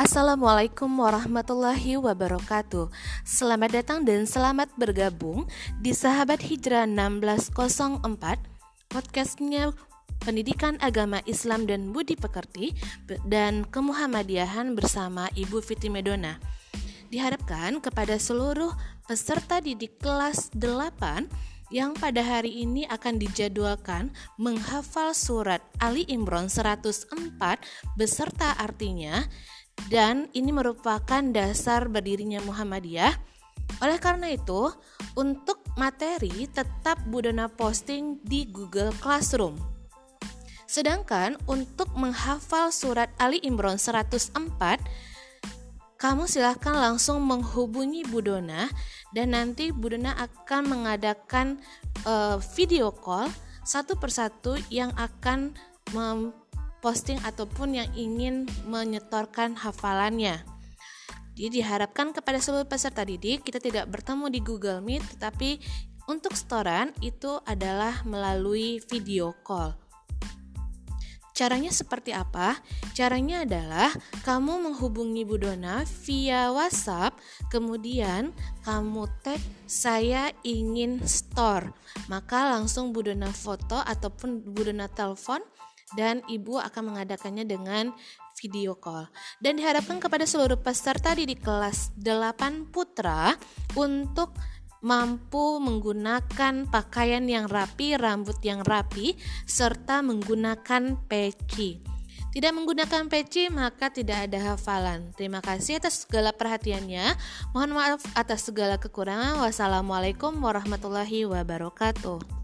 Assalamualaikum warahmatullahi wabarakatuh. Selamat datang dan selamat bergabung di Sahabat Hijrah 1604 Podcastnya Pendidikan Agama Islam dan Budi Pekerti dan Kemuhamadiahan bersama Ibu Fiti Medona. Diharapkan kepada seluruh peserta didik kelas 8 yang pada hari ini akan dijadwalkan menghafal surat Ali Imran 104 beserta artinya dan ini merupakan dasar berdirinya Muhammadiyah. Oleh karena itu, untuk materi tetap Budona posting di Google Classroom. Sedangkan untuk menghafal surat Ali Imran 104, kamu silahkan langsung menghubungi Budona dan nanti Budona akan mengadakan uh, video call satu persatu yang akan posting ataupun yang ingin menyetorkan hafalannya. Jadi diharapkan kepada seluruh peserta didik kita tidak bertemu di Google Meet tetapi untuk setoran itu adalah melalui video call. Caranya seperti apa? Caranya adalah kamu menghubungi Budona via WhatsApp, kemudian kamu tag saya ingin store. Maka langsung Budona foto ataupun Budona telepon dan ibu akan mengadakannya dengan video call. Dan diharapkan kepada seluruh peserta di kelas 8 putra untuk mampu menggunakan pakaian yang rapi, rambut yang rapi, serta menggunakan peci. Tidak menggunakan peci maka tidak ada hafalan. Terima kasih atas segala perhatiannya. Mohon maaf atas segala kekurangan. Wassalamualaikum warahmatullahi wabarakatuh.